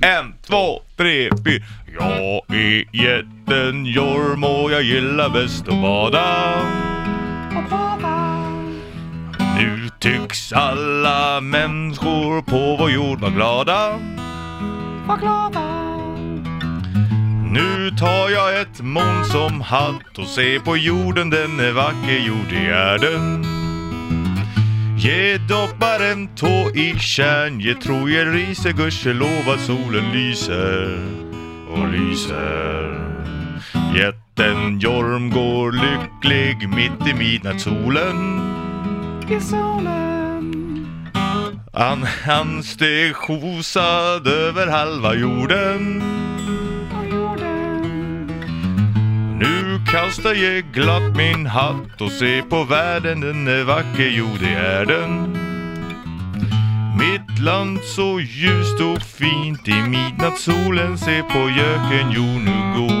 En, två, tre, fyra. Jag är jätten Jorm och jag gillar bäst att bada. Nu tycks alla människor på vår jord vara glada. Nu tar jag ett moln som hatt och ser på jorden, den är vacker, jo det är den. Ge doppar en tå i kärn, ge trojer riser, gudskelov att solen lyser och lyser. Jätten Jorm går lycklig mitt i midnattssolen. Han, han steg över halva jorden. Kastar jag glatt min hatt och ser på världen, den är vacker, jo det är den. Mitt land så ljust och fint i midnattssolen, se på göken, jo nu går